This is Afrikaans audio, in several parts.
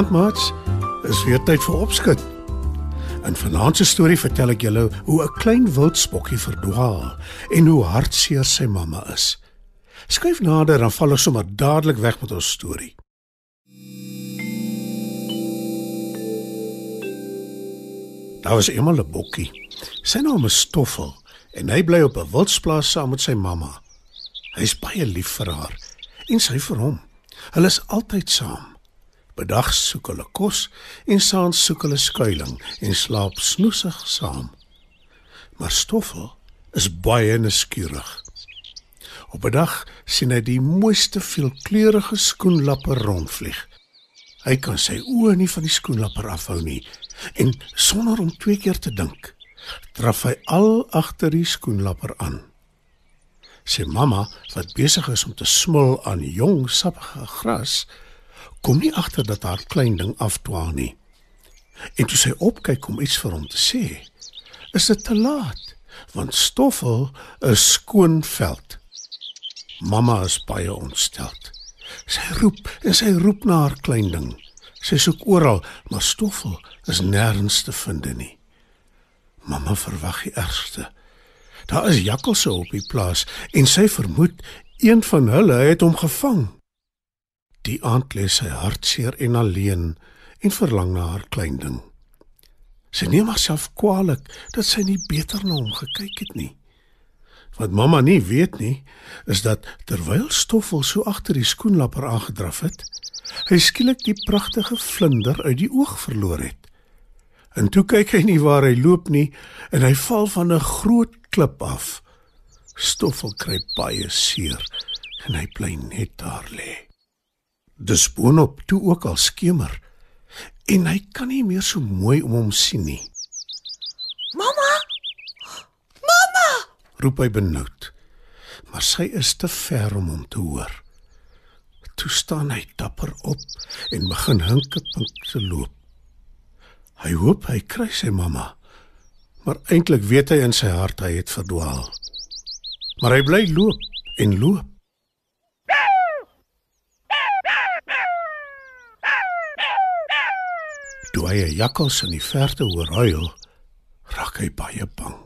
Goeienaand maats. Is weer tyd vir opskud. In vanaand se storie vertel ek julle hoe 'n klein wildspokkie verdwaal en hoe hartseer sy mamma is. Skryf nader dan val ons sommer dadelik weg met ons storie. Daar was eendag 'n bokkie. Sy naam is Stoffel en hy bly op 'n wildsplaas saam met sy mamma. Hy's baie lief vir haar en sy vir hom. Hulle is altyd saam. Bedag soek hulle kos en saans soek hulle skuilings en slaap snoesig saam. Maar Stoffel is baie nuuskierig. Op 'n dag sien hy die mooiste veelkleurige skoenlapper rondvlieg. Hy kan sy oë nie van die skoenlapper afhou nie en sonder om twee keer te dink, draf hy al agter die skoenlapper aan. Sy mamma, wat besig is om te smil aan jong sappige gras, kom nie agter dat haar klein ding afdwaal nie. En toe sy opkyk om iets vir hom te sê, is dit te laat, want Stoffel is skoon veld. Mamma is baie ontsteld. Sy roep en sy roep na haar klein ding. Sy soek oral, maar Stoffel is nêrens te vind nie. Mamma verwag die ergste. Daar is jakkalse op die plaas en sy vermoed een van hulle het hom gevang. Die aand lê sy hartseer en alleen en verlang na haar klein ding. Sy neem haarself kwaadlik dat sy nie beter na hom gekyk het nie. Wat mamma nie weet nie, is dat terwyl Stoffel so agter die skoenlapper aangedraf het, hy skielik die pragtige vlinder uit die oog verloor het. En toe kyk hy nie waar hy loop nie en hy val van 'n groot klip af. Stoffel kry baie seer en hy bly net daar lê. Dis boonop toe ook al skemer en hy kan nie meer so mooi om hom sien nie. Mamma! Mamma! roep hy benoud. Maar sy is te ver om hom te hoor. Toe staan hy dapper op en begin hinkepink te loop. Hy hoop hy kry sy mamma. Maar eintlik weet hy in sy hart hy het verdwaal. Maar hy bly loop en loop. Toe hy 'n jakkals in die verte hoor huil, raak hy baie bang.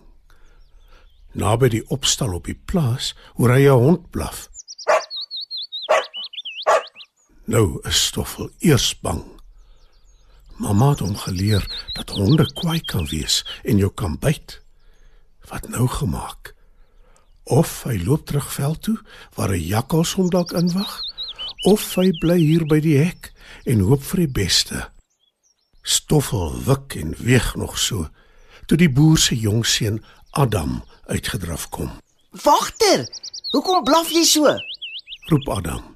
Naby die opstal op die plaas, hoor hy 'n hond blaf. Nou is Stoffel eers bang. Mamma het hom geleer dat honde kwaai kan wees en jou kan byt. Wat nou gemaak? Of hy loop terug veld toe waar 'n jakkals hom dalk inwag, of hy bly hier by die hek en hoop vir die beste. Stoffel wik en weeg nog so toe die boer se jong seun Adam uitgedraf kom. Wagter, hoekom blaf jy so? Roep Adam.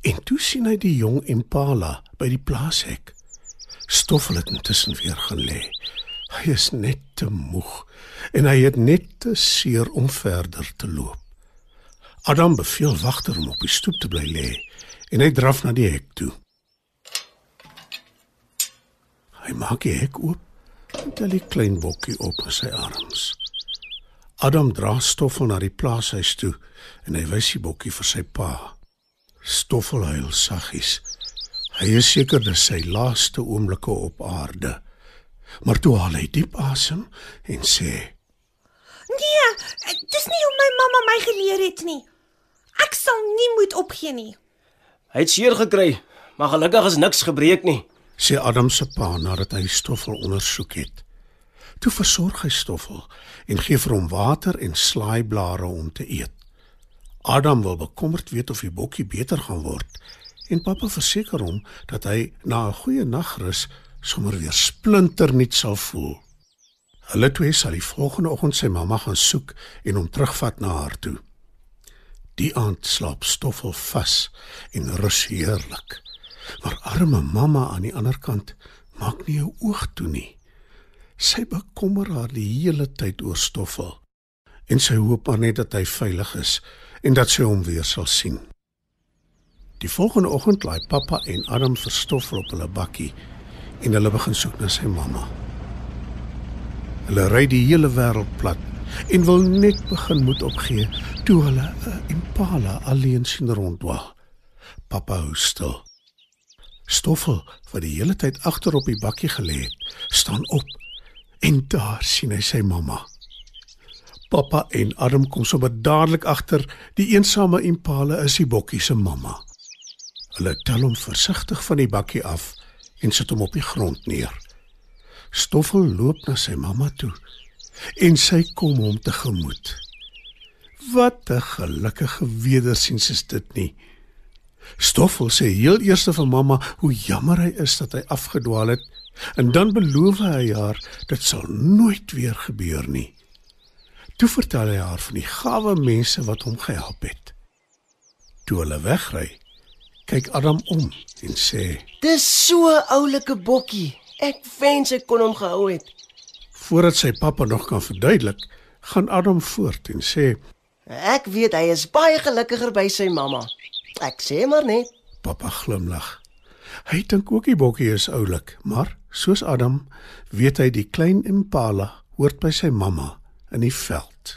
En toe sien hy die jong Impala by die plaashek. Stoffel het intussen weer gaan lê. Hy is net te moeg en hy het net te seer om verder te loop. Adam beveel wagter om op die stoep te bly lê en hy draf na die hek toe. Hy maak die hek oop en tel die klein bokkie op in sy arms. Adam dra Stoffel na die plaashuis toe en hy wys die bokkie vir sy pa. Stoffel huil saggies. Hy is seker dis sy laaste oomblikke op aarde. Maar toe haal hy diep asem en sê: "Nee, dis nie hoe my mamma my geleer het nie. Ek sal nie moet opgee nie." Hy het seer gekry, maar gelukkig is niks gebreek nie sê Adam se pa nadat hy Stoffel ondersoek het. Toe versorg hy Stoffel en gee vir hom water en slaaiblare om te eet. Adam wil bekommerd weet of die bokkie beter gaan word en pappa verseker hom dat hy na 'n goeie nagrus sommer weer splinternuut sal voel. Hulle twee sal die volgende oggend sy mamma gaan soek en hom terugvat na haar toe. Die aand slaap Stoffel vas en rus heerlik. Maar arme mamma aan die ander kant maak nie 'n oog toe nie. Sy bekommer haar die hele tyd oor Stoffel en sy hoop maar net dat hy veilig is en dat sy hom weer sal sien. Die volgende oggend laai pappa en Adam vir Stoffel op hulle bakkie en hulle begin soek na sy mamma. Hulle ry die hele wêreld plat en wil net begin moet opgee toe hulle 'n impala alleen sien rondwaal. Pappa hou stil. Stoffel, wat die hele tyd agter op die bakkie gelê het, staan op en daar sien hy sy mamma. Pappa en Adam kom sommer dadelik agter die eensame impala is die bokkie se mamma. Hulle tel hom versigtig van die bakkie af en sit hom op die grond neer. Stoffel loop na sy mamma toe en sy kom hom tegemoet. Wat 'n gelukkige wedersiens is dit nie. Stoffel sê heel eers vir mamma hoe jammer hy is dat hy afgedwaal het en dan beloof hy haar dit sal nooit weer gebeur nie. Toe vertel hy haar van die gawe mense wat hom gehelp het. Toe hulle wegry, kyk Adam om en sê: Dis so 'n oulike bokkie. Ek wens ek kon hom gehou het. Voordat sy pappa nog kan verduidelik, gaan Adam voort en sê: Ek weet hy is baie gelukkiger by sy mamma. Ek sê maar net. Pappa glimlag. Hy dink ook die bokkie is oulik, maar soos Adam, weet hy die klein impala hoort by sy mamma in die veld.